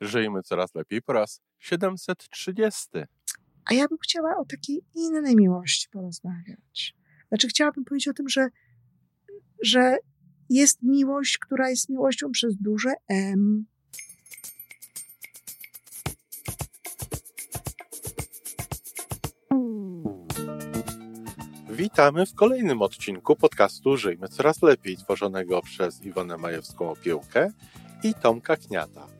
Żyjmy coraz lepiej po raz 730. A ja bym chciała o takiej innej miłości porozmawiać. Znaczy, chciałabym powiedzieć o tym, że, że jest miłość, która jest miłością przez duże M. Witamy w kolejnym odcinku podcastu Żyjmy Coraz Lepiej, tworzonego przez Iwonę Majewską Opiełkę i Tomka Kniata.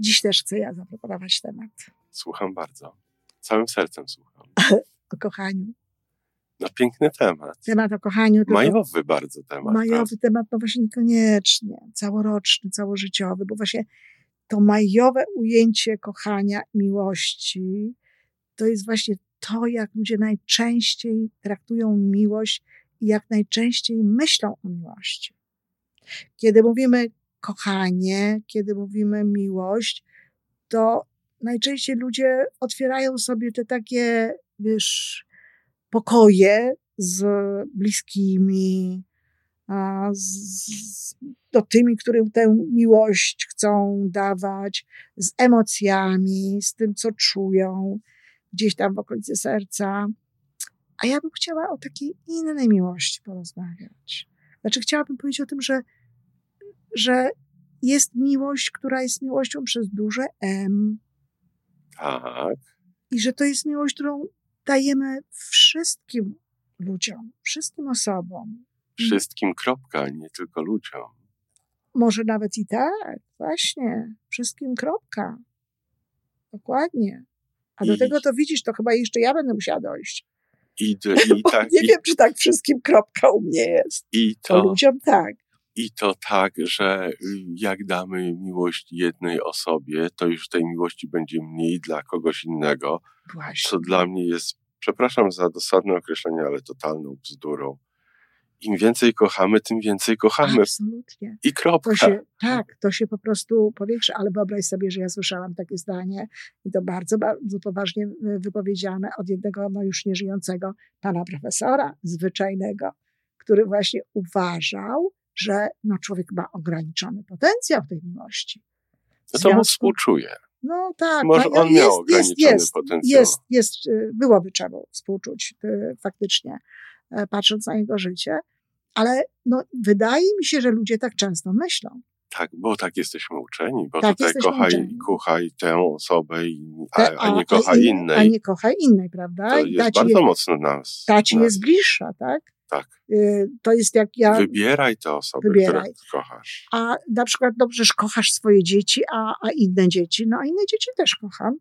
Dziś też chcę ja zaproponować temat Słucham bardzo. Całym sercem słucham. o kochaniu. No piękny temat. Temat o kochaniu. Majowy bardzo temat. Majowy temat, no właśnie niekoniecznie. Całoroczny, całożyciowy, bo właśnie to majowe ujęcie kochania, miłości, to jest właśnie to, jak ludzie najczęściej traktują miłość i jak najczęściej myślą o miłości. Kiedy mówimy kochanie, kiedy mówimy miłość, to najczęściej ludzie otwierają sobie te takie, wiesz, pokoje z bliskimi, a z, do tymi, którym tę miłość chcą dawać, z emocjami, z tym, co czują gdzieś tam w okolicy serca. A ja bym chciała o takiej innej miłości porozmawiać. Znaczy, chciałabym powiedzieć o tym, że, że jest miłość, która jest miłością przez duże M Tak. i że to jest miłość, którą dajemy wszystkim ludziom, wszystkim osobom. Wszystkim kropka, nie tylko ludziom. Może nawet i tak, właśnie, wszystkim kropka. Dokładnie. A do I- tego to widzisz, to chyba jeszcze ja będę musiała dojść. I, d- i, tak, Nie i, wiem, czy tak wszystkim kropka u mnie jest. i, To to, ludziom tak. I to tak, że y, jak damy miłość jednej osobie, to już tej miłości będzie mniej dla kogoś innego, Właśnie. co dla mnie jest, przepraszam za dosadne określenie, ale totalną bzdurą. Im więcej kochamy, tym więcej kochamy. Absolutnie. I kropka. To się, tak, to się po prostu powiększa, ale wyobraź sobie, że ja słyszałam takie zdanie i to bardzo, bardzo poważnie y, wypowiedziane od jednego, no już nieżyjącego pana profesora zwyczajnego, który właśnie uważał, że no człowiek ma ograniczony potencjał tej miłości. No to mu współczuję. No tak. Może no, on miał ograniczony jest, potencjał. Jest, jest, y, byłoby trzeba współczuć y, faktycznie, e, patrząc na jego życie, ale no, wydaje mi się, że ludzie tak często myślą. Tak, bo tak jesteśmy uczeni, bo Tak tutaj kochaj, uczeni. kochaj tę osobę, a, a nie kochaj innej. A nie kochaj innej, prawda? to jest bardzo mocno nas. ta ci nas. jest bliższa, tak? Tak. Y, To jest jak ja, Wybieraj te osoby, Wybieraj. które kochasz. a na przykład dobrze, że kochasz swoje dzieci, a, a inne dzieci, no a inne dzieci też kocham.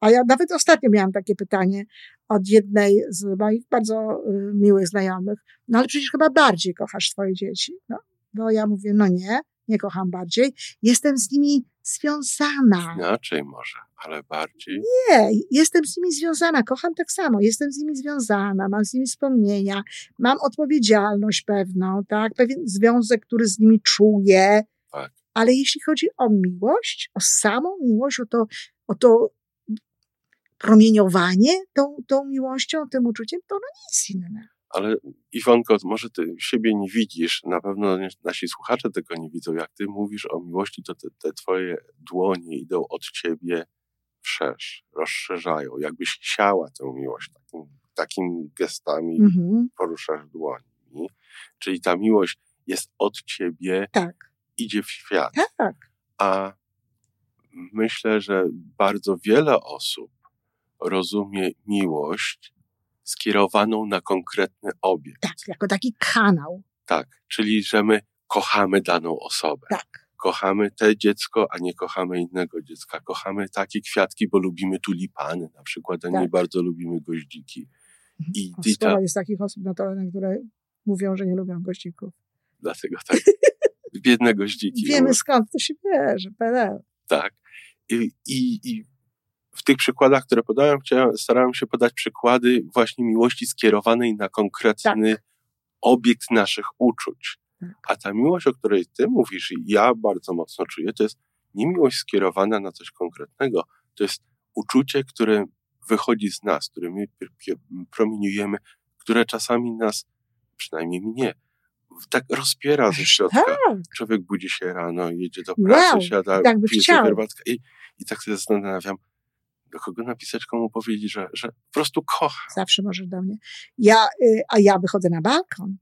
A ja nawet ostatnio miałam takie pytanie od jednej z moich bardzo y, miłych znajomych, no ale przecież chyba bardziej kochasz swoje dzieci. No, no ja mówię, no nie, nie kocham bardziej, jestem z nimi związana. Inaczej może, ale bardziej. Nie, jestem z nimi związana, kocham tak samo, jestem z nimi związana, mam z nimi wspomnienia, mam odpowiedzialność pewną, tak, pewien związek, który z nimi czuję. Tak. Ale jeśli chodzi o miłość, o samą miłość, o to, o to promieniowanie tą, tą miłością, tym uczuciem, to no nic inne. Ale Iwonko, może ty siebie nie widzisz, na pewno nasi słuchacze tego nie widzą. Jak ty mówisz o miłości, to te, te twoje dłonie idą od ciebie wszerz, rozszerzają. Jakbyś siała tę miłość takim, takim gestami, Mhm, poruszasz dłońmi. Czyli ta miłość jest od ciebie, tak, idzie w świat. tak, A myślę, że bardzo wiele osób rozumie miłość skierowaną na konkretny obiekt. tak, jako taki kanał, Tak, czyli że my kochamy daną osobę. tak. Kochamy te dziecko, a nie kochamy innego dziecka. Kochamy takie kwiatki, bo lubimy tulipany na przykład, a nie Tak. bardzo lubimy goździki. I, O, i Sporo ta, jest takich osób na terenach, które mówią, że nie lubią gościków. dlatego tak, biedne goździki. Wiemy no, skąd to się bierze, PRL. Tak. I, i, i w tych przykładach, które podałem, chciałem, starałem się podać przykłady właśnie miłości skierowanej na konkretny tak. obiekt naszych uczuć. A ta miłość, o której ty mówisz, i ja bardzo mocno czuję, to jest nie miłość skierowana na coś konkretnego, to jest uczucie, które wychodzi z nas, które my promieniujemy, które czasami nas, przynajmniej mnie, tak rozpiera ze środka. Tak. Człowiek budzi się rano, jedzie do pracy, wow, siada, tak pije herbatkę i, i tak się zastanawiam, do kogo napisać, komu powiedzieć, że, że po prostu kocha. Zawsze możesz do mnie. Ja, y, a ja wychodzę na balkon.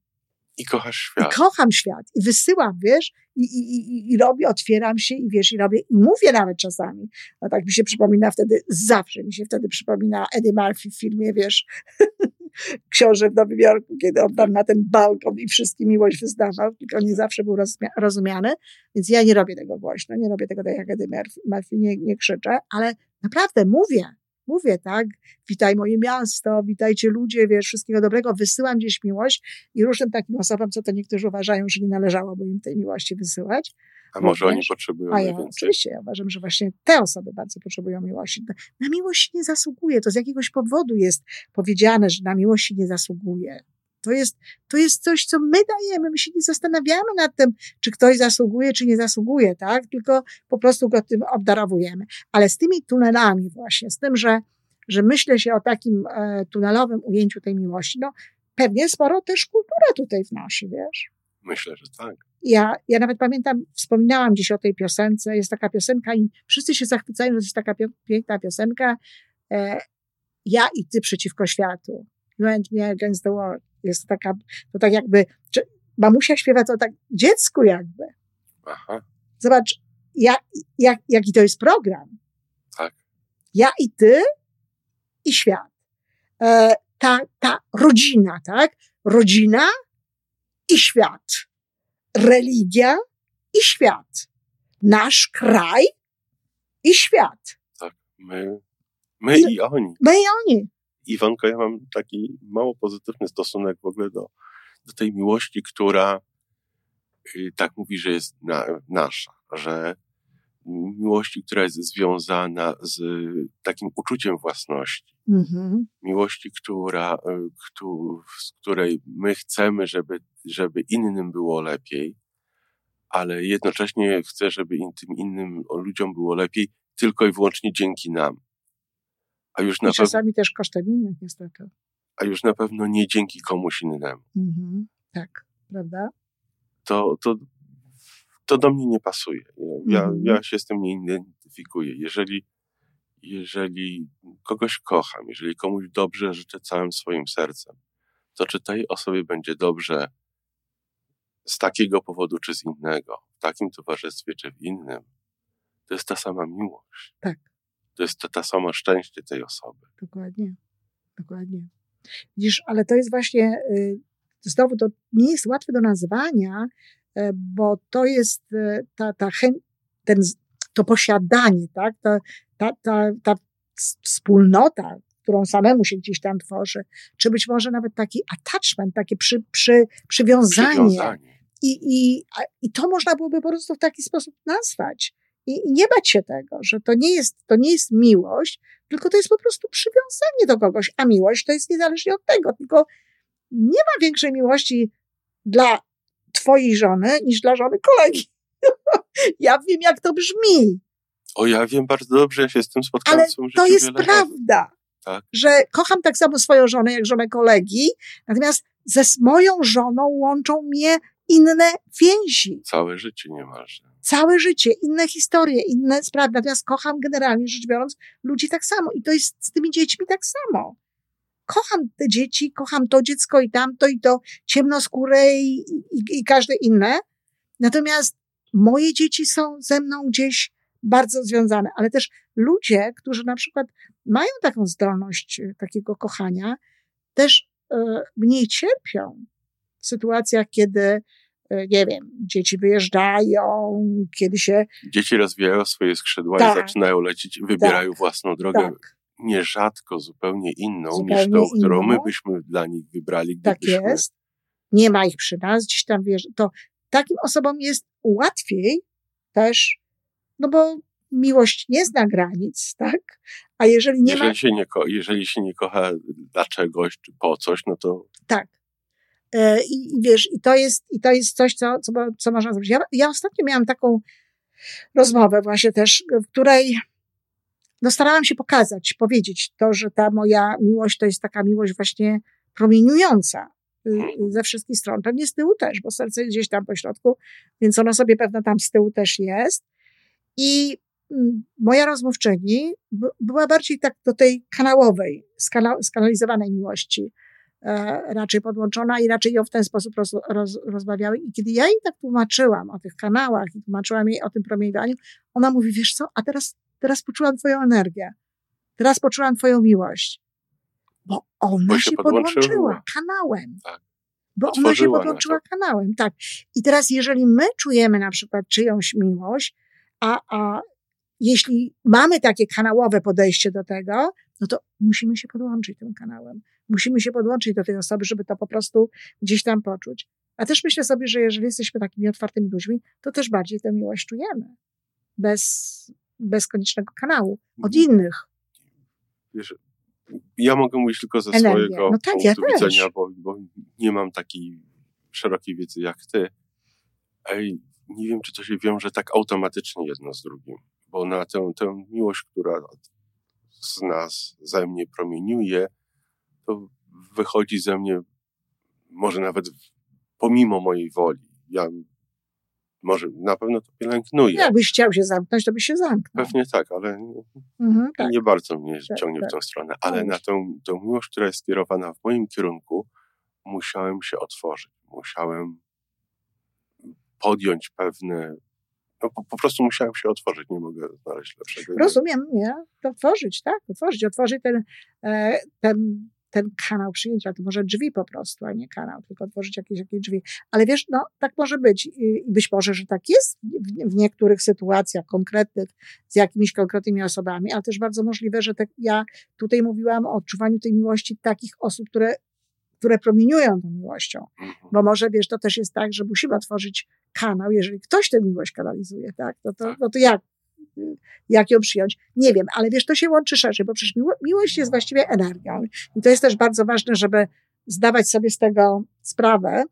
I kochasz świat. I kocham świat. I wysyłam, wiesz, i, i, i, i robię, otwieram się i wiesz, i robię, i mówię nawet czasami. No tak mi się przypomina wtedy, zawsze mi się wtedy przypomina Eddie Murphy w filmie, wiesz, książę w Nowym Jorku, kiedy on tam na ten balkon i wszystkim miłość wyznawał, tylko nie zawsze był rozumiany, więc ja nie robię tego głośno, nie robię tego tak jak Eddie Murphy, nie, nie krzyczę, ale naprawdę mówię, mówię, tak? Witaj moje miasto, witajcie ludzie, wiesz, wszystkiego dobrego, wysyłam gdzieś miłość i różnym takim osobom, co to niektórzy uważają, że nie należałoby im tej miłości wysyłać. A może oni potrzebują A ja więcej? oczywiście, ja uważam, że właśnie te osoby bardzo potrzebują miłości. Na miłość nie zasługuje, to z jakiegoś powodu jest powiedziane, że na miłość nie zasługuje. To jest, to jest coś, co my dajemy. My się nie zastanawiamy nad tym, czy ktoś zasługuje, czy nie zasługuje, tak? Tylko po prostu go tym obdarowujemy. Ale z tymi tunelami właśnie, z tym, że, że myślę się o takim e, tunelowym ujęciu tej miłości, no pewnie sporo też kultura tutaj wnosi, wiesz? Myślę, że tak. Ja, ja nawet pamiętam, wspominałam dziś o tej piosence, jest taka piosenka i wszyscy się zachwycają, że jest taka piękna piosenka, e, ja i ty przeciwko światu. You and me against the world. Jest taka, to tak jakby, czy, mamusia śpiewa to tak dziecku jakby. Aha. Zobacz, ja, jak, jaki to jest program. Tak. Ja i ty i świat. E, ta, ta rodzina, tak? Rodzina i świat. Religia i świat. Nasz kraj i świat. Tak, my, my i oni. My i oni. Iwanko, ja mam taki mało pozytywny stosunek w ogóle do, do tej miłości, która y, tak mówi, że jest na, nasza, że miłości, która jest związana z takim uczuciem własności. Mhm. Miłości, która, y, z której my chcemy, żeby, żeby innym było lepiej, ale jednocześnie chcę, żeby tym innym ludziom było lepiej tylko i wyłącznie dzięki nam. A już I na czasami pew... też kosztem innych, niestety. A już na pewno nie dzięki komuś innemu. Mhm, tak, prawda? To, to, to do mnie nie pasuje. Ja, mhm. ja się z tym nie identyfikuję. Jeżeli, jeżeli kogoś kocham, jeżeli komuś dobrze życzę całym swoim sercem, to czy tej osobie będzie dobrze z takiego powodu czy z innego, w takim towarzystwie czy w innym, to jest ta sama miłość. Tak. To jest to, to samo szczęście tej osoby. Dokładnie. Dokładnie. Widzisz, ale to jest właśnie, y, znowu to nie jest łatwe do nazwania, y, bo to jest y, ta, ta chęć, ten, to posiadanie, tak? Ta, ta, ta, ta wspólnota, którą samemu się gdzieś tam tworzy, czy być może nawet taki attachment, takie przy, przy, przywiązanie. przywiązanie. I, i, I to można byłoby po prostu w taki sposób nazwać. I, nie bać się tego, że to nie, jest, to nie jest miłość, tylko to jest po prostu przywiązanie do kogoś, a miłość to jest niezależnie od tego, tylko nie ma większej miłości dla twojej żony niż dla żony kolegi. ja wiem, jak to brzmi. O, ja wiem bardzo dobrze, ja się z tym spotkałem. Ale to jest prawda, tak? że kocham tak samo swoją żonę, jak żonę kolegi, natomiast ze moją żoną łączą mnie inne więzi. Całe życie niemalże. Całe życie, inne historie, inne sprawy. Natomiast kocham generalnie rzecz biorąc ludzi tak samo. I to jest z tymi dziećmi tak samo. Kocham te dzieci, kocham to dziecko i tamto i to ciemnoskóre i, i, i każde inne. Natomiast moje dzieci są ze mną gdzieś bardzo związane, ale też ludzie, którzy na przykład mają taką zdolność e, takiego kochania, też y, mniej cierpią w sytuacjach, kiedy, e, nie wiem, dzieci wyjeżdżają, kiedy się. Dzieci rozwijają swoje skrzydła tak, i zaczynają lecieć, wybierają tak, własną drogę. Tak. Nierzadko zupełnie inną zupełnie niż tą, którą my byśmy dla nich wybrali. Tak jest. Nie ma ich przy nas, gdzieś tam wiesz, to takim osobom jest łatwiej też, no bo miłość nie zna granic, tak? A jeżeli nie jeżeli ma... Się nie ko- jeżeli się nie kocha dla czegoś, czy po coś, no to... Tak. E, I, wiesz, i to jest, i to jest coś, co, co, co można zrobić. Ja, ja ostatnio miałam taką rozmowę właśnie też, w której no starałam się pokazać, powiedzieć to, że ta moja miłość to jest taka miłość właśnie promieniująca y, y, ze wszystkich stron. Pewnie z tyłu też, bo serce jest gdzieś tam po środku, więc ono sobie pewno tam z tyłu też jest. I mm, moja rozmówczyni była bardziej tak do tej kanałowej, skanalizowanej miłości raczej podłączona i raczej ją w ten sposób roz, roz, rozmawiały. I kiedy ja jej tak tłumaczyłam o tych kanałach i tłumaczyłam jej o tym promieniowaniu, ona mówi, wiesz co, a teraz, teraz poczułam twoją energię. Teraz poczułam twoją miłość. Bo ona Bo się, się podłączyła podłączyła. kanałem. Tak. Bo ona się podłączyła kanałem, tak. I teraz, jeżeli my czujemy na przykład czyjąś miłość, a, a jeśli mamy takie kanałowe podejście do tego, no to musimy się podłączyć tym kanałem. Musimy się podłączyć do tej osoby, żeby to po prostu gdzieś tam poczuć. A też myślę sobie, że jeżeli jesteśmy takimi otwartymi ludźmi, to też bardziej tę miłość czujemy. Bez, bez koniecznego kanału. Od Mhm. innych. Wiesz, ja mogę mówić tylko ze Energię. swojego No tak, punktu ja widzenia, bo, bo nie mam takiej szerokiej wiedzy jak ty. Ej, nie wiem, czy to się wiąże tak automatycznie jedno z drugim, bo na tę, tę miłość, która z nas, ze mnie promieniuje, to wychodzi ze mnie może nawet pomimo mojej woli. Ja może na pewno to pielęgnuję. Jakbyś chciał się zamknąć, to byś się zamknął. Pewnie tak, ale Mhm, tak. nie bardzo mnie Tak, ciągnie tak. w tą stronę, ale No na tą, tą miłość, która jest skierowana w moim kierunku, musiałem się otworzyć. Musiałem podjąć pewne. No po, po prostu musiałem się otworzyć, nie mogę znaleźć lepszego. Rozumiem, nie? To otworzyć, tak? Otworzyć, otworzyć ten, e, ten, ten kanał przyjęcia, to może drzwi po prostu, a nie kanał, tylko otworzyć jakieś, jakieś drzwi. Ale wiesz, no tak może być i być może, że tak jest w, w niektórych sytuacjach konkretnych z jakimiś konkretnymi osobami, ale też bardzo możliwe, że tak ja tutaj mówiłam o odczuwaniu tej miłości takich osób, które, które promieniują tą miłością. Mhm. Bo może, wiesz, to też jest tak, że musimy otworzyć kanał, jeżeli ktoś tę miłość kanalizuje, tak? No to, no to jak? Jak ją przyjąć? Nie wiem, ale wiesz, to się łączy szerzej, bo przecież miło- miłość jest właściwie energią. I to jest też bardzo ważne, żeby zdawać sobie z tego sprawę,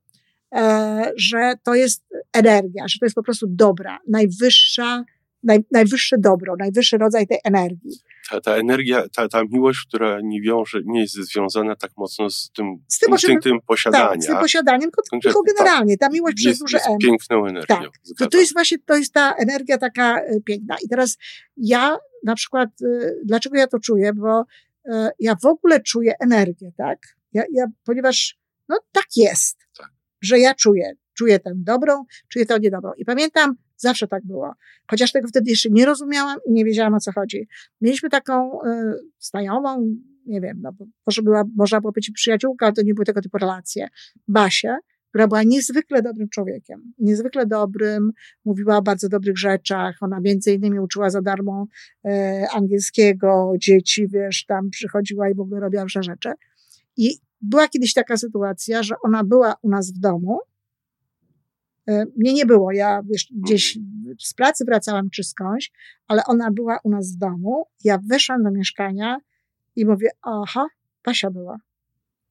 e, że to jest energia, że to jest po prostu dobra, najwyższa, naj, najwyższe dobro, najwyższy rodzaj tej energii. Ta, ta energia, ta, ta miłość, która nie wiąże, nie jest związana tak mocno z tym, Z tym, czym- instynktem posiadania. Tak, z tym posiadaniem, tylko, tak. generalnie. Ta miłość przez jest, duże jest M. piękną energią. Tak. To, to jest właśnie, to jest ta energia taka e, piękna. I teraz ja na przykład, e, dlaczego ja to czuję? Bo e, ja w ogóle czuję energię, tak? Ja, ja, ponieważ, no tak jest, Tak. że ja czuję, czuję tę dobrą, czuję tę niedobrą. I pamiętam, zawsze tak było. Chociaż tego wtedy jeszcze nie rozumiałam i nie wiedziałam o co chodzi. Mieliśmy taką e, znajomą, nie wiem, no, może była, można było być przyjaciółka, ale to nie były tego typu relacje. Basię, która była niezwykle dobrym człowiekiem. Niezwykle dobrym, mówiła o bardzo dobrych rzeczach. Ona między innymi uczyła za darmo e, angielskiego dzieci, wiesz, tam przychodziła i w ogóle robiła różne rzeczy. I była kiedyś taka sytuacja, że ona była u nas w domu. E, mnie nie było, ja wiesz, gdzieś z pracy wracałam czy skądś, ale ona była u nas w domu. Ja weszłam do mieszkania i mówię, aha, Basia była.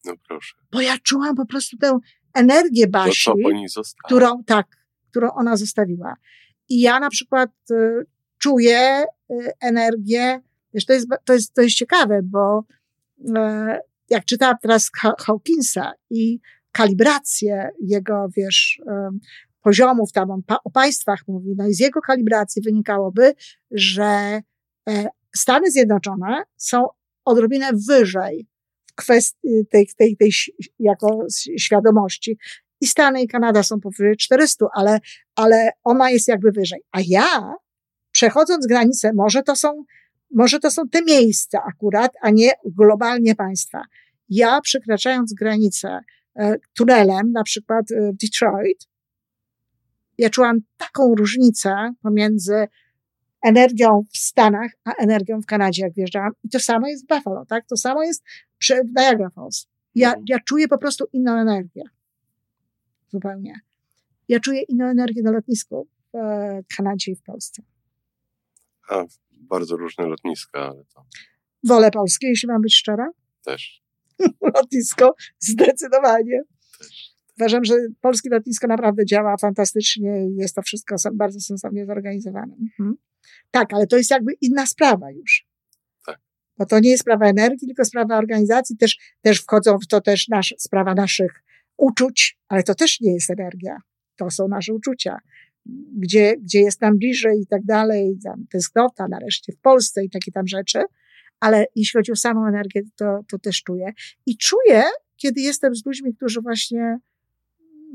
No proszę. Bo ja czułam po prostu tę energię Basi którą, tak, którą ona zostawiła. I ja na przykład y, czuję y, energię, wiesz, to jest, to jest, to jest ciekawe, bo y, jak czytałam teraz Ha- Hawkinsa i kalibrację jego, wiesz, poziomów, tam on o państwach mówi, no i z jego kalibracji wynikałoby, że e, Stany Zjednoczone są odrobinę wyżej w kwestii tej, tej, tej jako świadomości. I Stany i Kanada są powyżej 400, ale, ale ona jest jakby wyżej. A ja, przechodząc granicę, może to są, może to są te miejsca akurat, a nie globalnie państwa. Ja przekraczając granicę tunelem, na przykład e, w Detroit, ja czułam taką różnicę pomiędzy energią w Stanach, a energią w Kanadzie, jak wjeżdżałam. I to samo jest w Buffalo, tak? To samo jest przy Niagara Falls. Ja, Mhm. ja czuję po prostu inną energię. Zupełnie. Ja czuję inną energię na lotnisku w e, Kanadzie i w Polsce. A, bardzo różne lotniska, ale to Wolę polskie, jeśli mam być szczera. też. Lotnisko zdecydowanie. Uważam, że polskie lotnisko naprawdę działa fantastycznie i jest to wszystko bardzo sensownie zorganizowane. Mhm. Tak, ale to jest jakby inna sprawa już. Tak. Bo to nie jest sprawa energii, tylko sprawa organizacji. Też, też wchodzą w to też nasz, sprawa naszych uczuć, ale to też nie jest energia. To są nasze uczucia. Gdzie, gdzie jest nam bliżej i tak dalej, tam tęsknota nareszcie w Polsce i takie tam rzeczy. Ale jeśli chodzi o samą energię, to, to też czuję. I czuję, kiedy jestem z ludźmi, którzy właśnie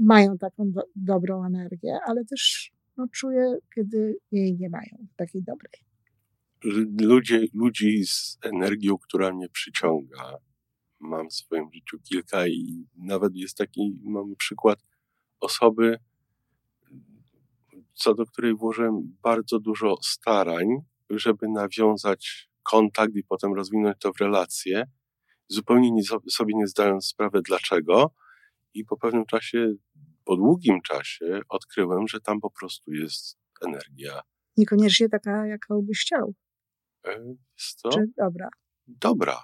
mają taką do, dobrą energię, ale też no, czuję, kiedy jej nie mają takiej dobrej. Ludzie, ludzi z energią, która mnie przyciąga. Mam w swoim życiu kilka i nawet jest taki, mam przykład osoby, co do której włożyłem bardzo dużo starań, żeby nawiązać kontakt i potem rozwinąć to w relację, zupełnie nie, sobie nie zdając sprawy dlaczego. I po pewnym czasie, po długim czasie, odkryłem, że tam po prostu jest energia. Niekoniecznie taka, jaką byś chciał. E, Jest to Czy dobra. dobra,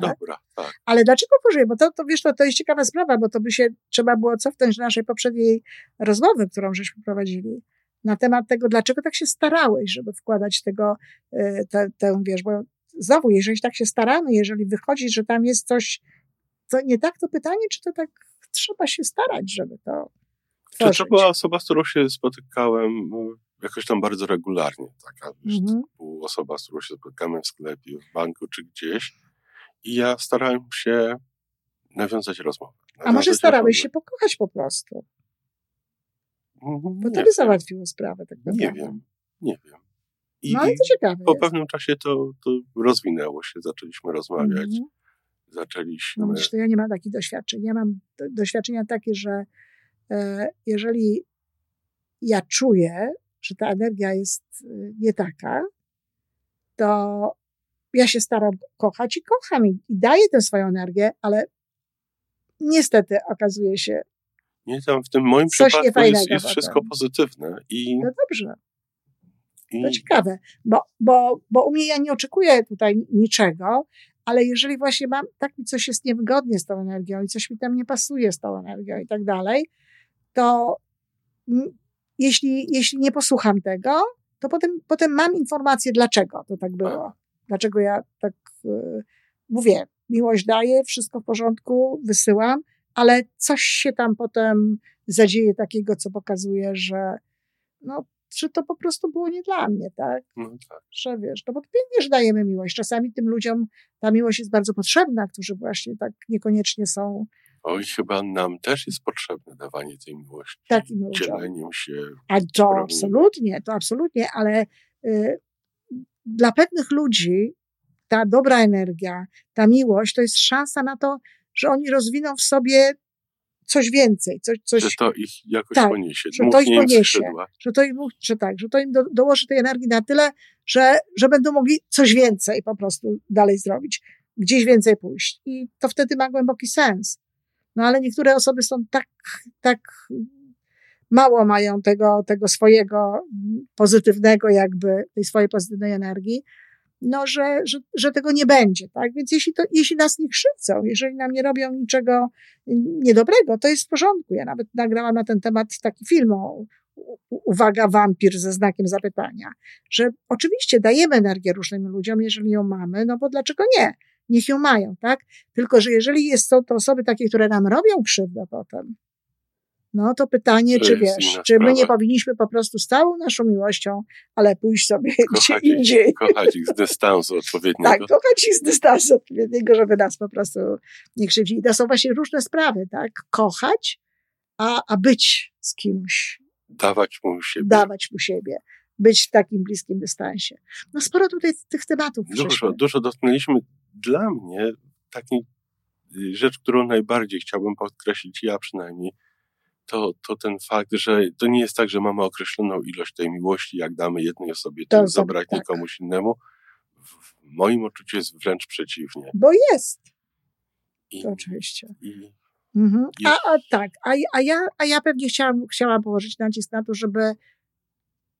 Tak? dobra, tak. Ale dlaczego pożyję? Bo to, to wiesz, to, to jest ciekawa sprawa, bo to by się trzeba było cofnąć do naszej poprzedniej rozmowy, którą żeśmy prowadzili, na temat tego, dlaczego tak się starałeś, żeby wkładać tego, e, tę, wiesz, bo znowu, jeżeli tak się staramy, jeżeli wychodzi, że tam jest coś, co nie tak, to pytanie, czy to tak trzeba się starać, żeby to To, tworzyć. to była osoba, z którą się spotykałem e, jakoś tam bardzo regularnie. Taka, wiesz, Mhm. typu osoba, z którą się spotykamy w sklepie, w banku czy gdzieś. I ja starałem się nawiązać rozmowę. A może nawiązać starałeś się rozmowę. pokochać po prostu? Bo nie to by załatwiło sprawę. Tak Nie naprawdę. wiem, nie wiem. I, No ale to ciekawe po jest. pewnym czasie to, to rozwinęło się, zaczęliśmy rozmawiać, Mhm. zaczęliśmy... No widzisz, to ja nie mam takich doświadczeń. Ja mam do, doświadczenia takie, że e, jeżeli ja czuję, że ta energia jest e, nie taka, to ja się staram kochać i kocham i, i daję tę swoją energię, ale niestety okazuje się, Nie, tam w tym moim Coś przypadku jest, jest wszystko pozytywne i, no dobrze, to i ciekawe, bo, bo, bo u mnie ja nie oczekuję tutaj niczego, ale jeżeli właśnie mam, tak mi coś jest niewygodnie z tą energią i coś mi tam nie pasuje z tą energią i tak dalej, to jeśli, jeśli nie posłucham tego, to potem, potem mam informację, dlaczego to tak było. Dlaczego ja tak y, mówię, miłość daję, wszystko w porządku, wysyłam, ale coś się tam potem zadzieje takiego, co pokazuje, że no, że to po prostu było nie dla mnie, tak? no tak. Że wiesz, no bo pięknie, że dajemy miłość. Czasami tym ludziom ta miłość jest bardzo potrzebna, którzy właśnie tak niekoniecznie są Oj, chyba nam też jest potrzebne dawanie tej miłości. takim ludziom. Dzieleniem się. A to Sprawnie. absolutnie, to absolutnie, ale y, dla pewnych ludzi ta dobra energia, ta miłość to jest szansa na to, że oni rozwiną w sobie coś więcej, coś, coś Że to ich jakoś Tak, poniesie. że to ich poniesie. że to im, że tak, że to im do, dołoży tej energii na tyle, że, że będą mogli coś więcej po prostu dalej zrobić, gdzieś więcej pójść. I to wtedy ma głęboki sens. No ale niektóre osoby są tak, tak mało mają tego, tego swojego pozytywnego jakby, tej swojej pozytywnej energii, no, że, że, że tego nie będzie, tak? Więc jeśli, to, jeśli nas nie krzywdzą, jeżeli nam nie robią niczego niedobrego, to jest w porządku. Ja nawet nagrałam na ten temat taki film o uwaga, wampir ze znakiem zapytania, że oczywiście dajemy energię różnym ludziom, jeżeli ją mamy, no bo dlaczego nie? Niech ją mają, tak? Tylko, że jeżeli jest, są to osoby takie, które nam robią krzywdę potem, no to pytanie, czy wiesz, czy my nie powinniśmy po prostu z całą naszą miłością, ale pójść sobie gdzie Kochać ich, indziej. kochać ich z dystansu Tak, odpowiedniego. kochać ich z dystansu odpowiedniego, żeby nas po prostu nie krzywdzili. To są właśnie różne sprawy, tak? Kochać, a, a być z kimś, Dawać mu siebie. dawać mu siebie, być w takim bliskim dystansie. No sporo tutaj tych tematów Dużo, przeszło. dużo dotknęliśmy. Dla mnie takiej y, rzecz, którą najbardziej chciałbym podkreślić, ja przynajmniej, to, to ten fakt, że to nie jest tak, że mamy określoną ilość tej miłości, jak damy jednej osobie, To to za- zabraknie tak. komuś innemu. W moim odczuciu jest wręcz przeciwnie. Bo jest, I, to oczywiście. i Mhm. A, a tak, a, a, ja, a ja pewnie chciałam, chciałam położyć nacisk na to, żeby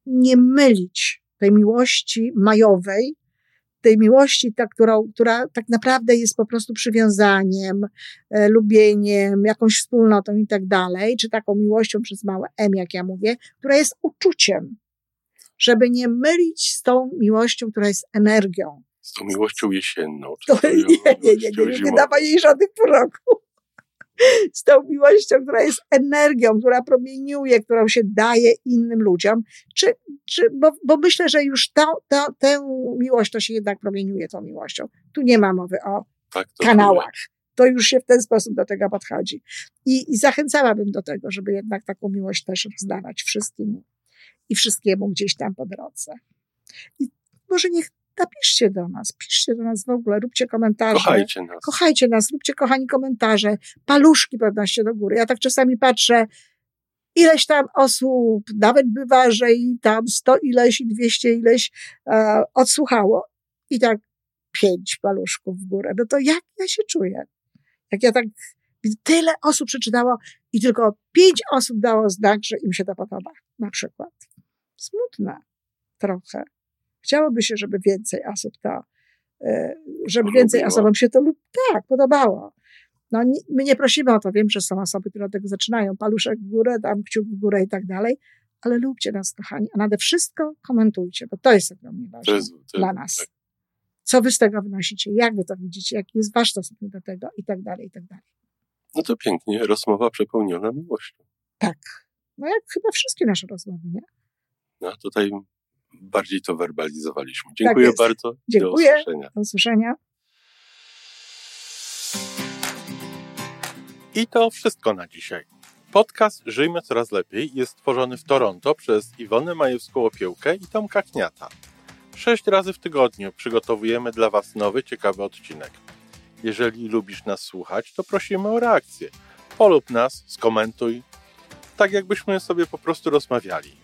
nie mylić tej miłości majowej, tej miłości, ta, którą, która tak naprawdę jest po prostu przywiązaniem, e, lubieniem, jakąś wspólnotą i tak dalej, czy taką miłością przez małe M, jak ja mówię, która jest uczuciem, żeby nie mylić z tą miłością, która jest energią. Z tą miłością jesienną. To, nie, nie, nie, nie, nie, nie dawa jej żadnych proroków z tą miłością, która jest energią, która promieniuje, którą się daje innym ludziom, czy, czy, bo, bo myślę, że już to, to, tę miłość to się jednak promieniuje tą miłością. Tu nie ma mowy o tak, to kanałach. To już się w ten sposób do tego podchodzi. I, I zachęcałabym do tego, żeby jednak taką miłość też rozdawać wszystkim i wszystkiemu gdzieś tam po drodze. I może niech napiszcie do nas, piszcie do nas w ogóle, róbcie komentarze. Kochajcie nas. Kochajcie nas, róbcie kochani komentarze, paluszki podnoście do góry. Ja tak czasami patrzę, ileś tam osób, nawet bywa, że i tam sto ileś i dwieście ileś e, odsłuchało. I tak pięć paluszków w górę. No to jak ja się czuję? Jak ja tak tyle osób przeczytało i tylko pięć osób dało znak, że im się to podoba, na przykład. Smutne trochę. Chciałoby się, żeby więcej osób to, e, żeby więcej osobom się to lub tak podobało. No, my nie prosimy o to, wiem, że są osoby, które od tego zaczynają, paluszek w górę, dam kciuk w górę i tak dalej, ale lubcie nas, kochani, a nade wszystko komentujcie, bo to jest ogromnie ważne to jest, to dla nas. Tak. Co wy z tego wnosicie, jak wy to widzicie, jaki jest wasz stosunek do tego i tak dalej, i tak dalej. No to pięknie, rozmowa przepełniona miłością. Tak. No jak chyba wszystkie nasze rozmowy, nie? No tutaj bardziej to werbalizowaliśmy. Tak Dziękuję tak bardzo. Dziękuję. Do usłyszenia. Do usłyszenia. I to wszystko na dzisiaj. Podcast Żyjmy Coraz Lepiej jest stworzony w Toronto przez Iwonę Majewską-Opiełkę i Tomka Kniata. Sześć razy w tygodniu przygotowujemy dla Was nowy, ciekawy odcinek. Jeżeli lubisz nas słuchać, to prosimy o reakcję. Polub nas, skomentuj, tak jakbyśmy sobie po prostu rozmawiali.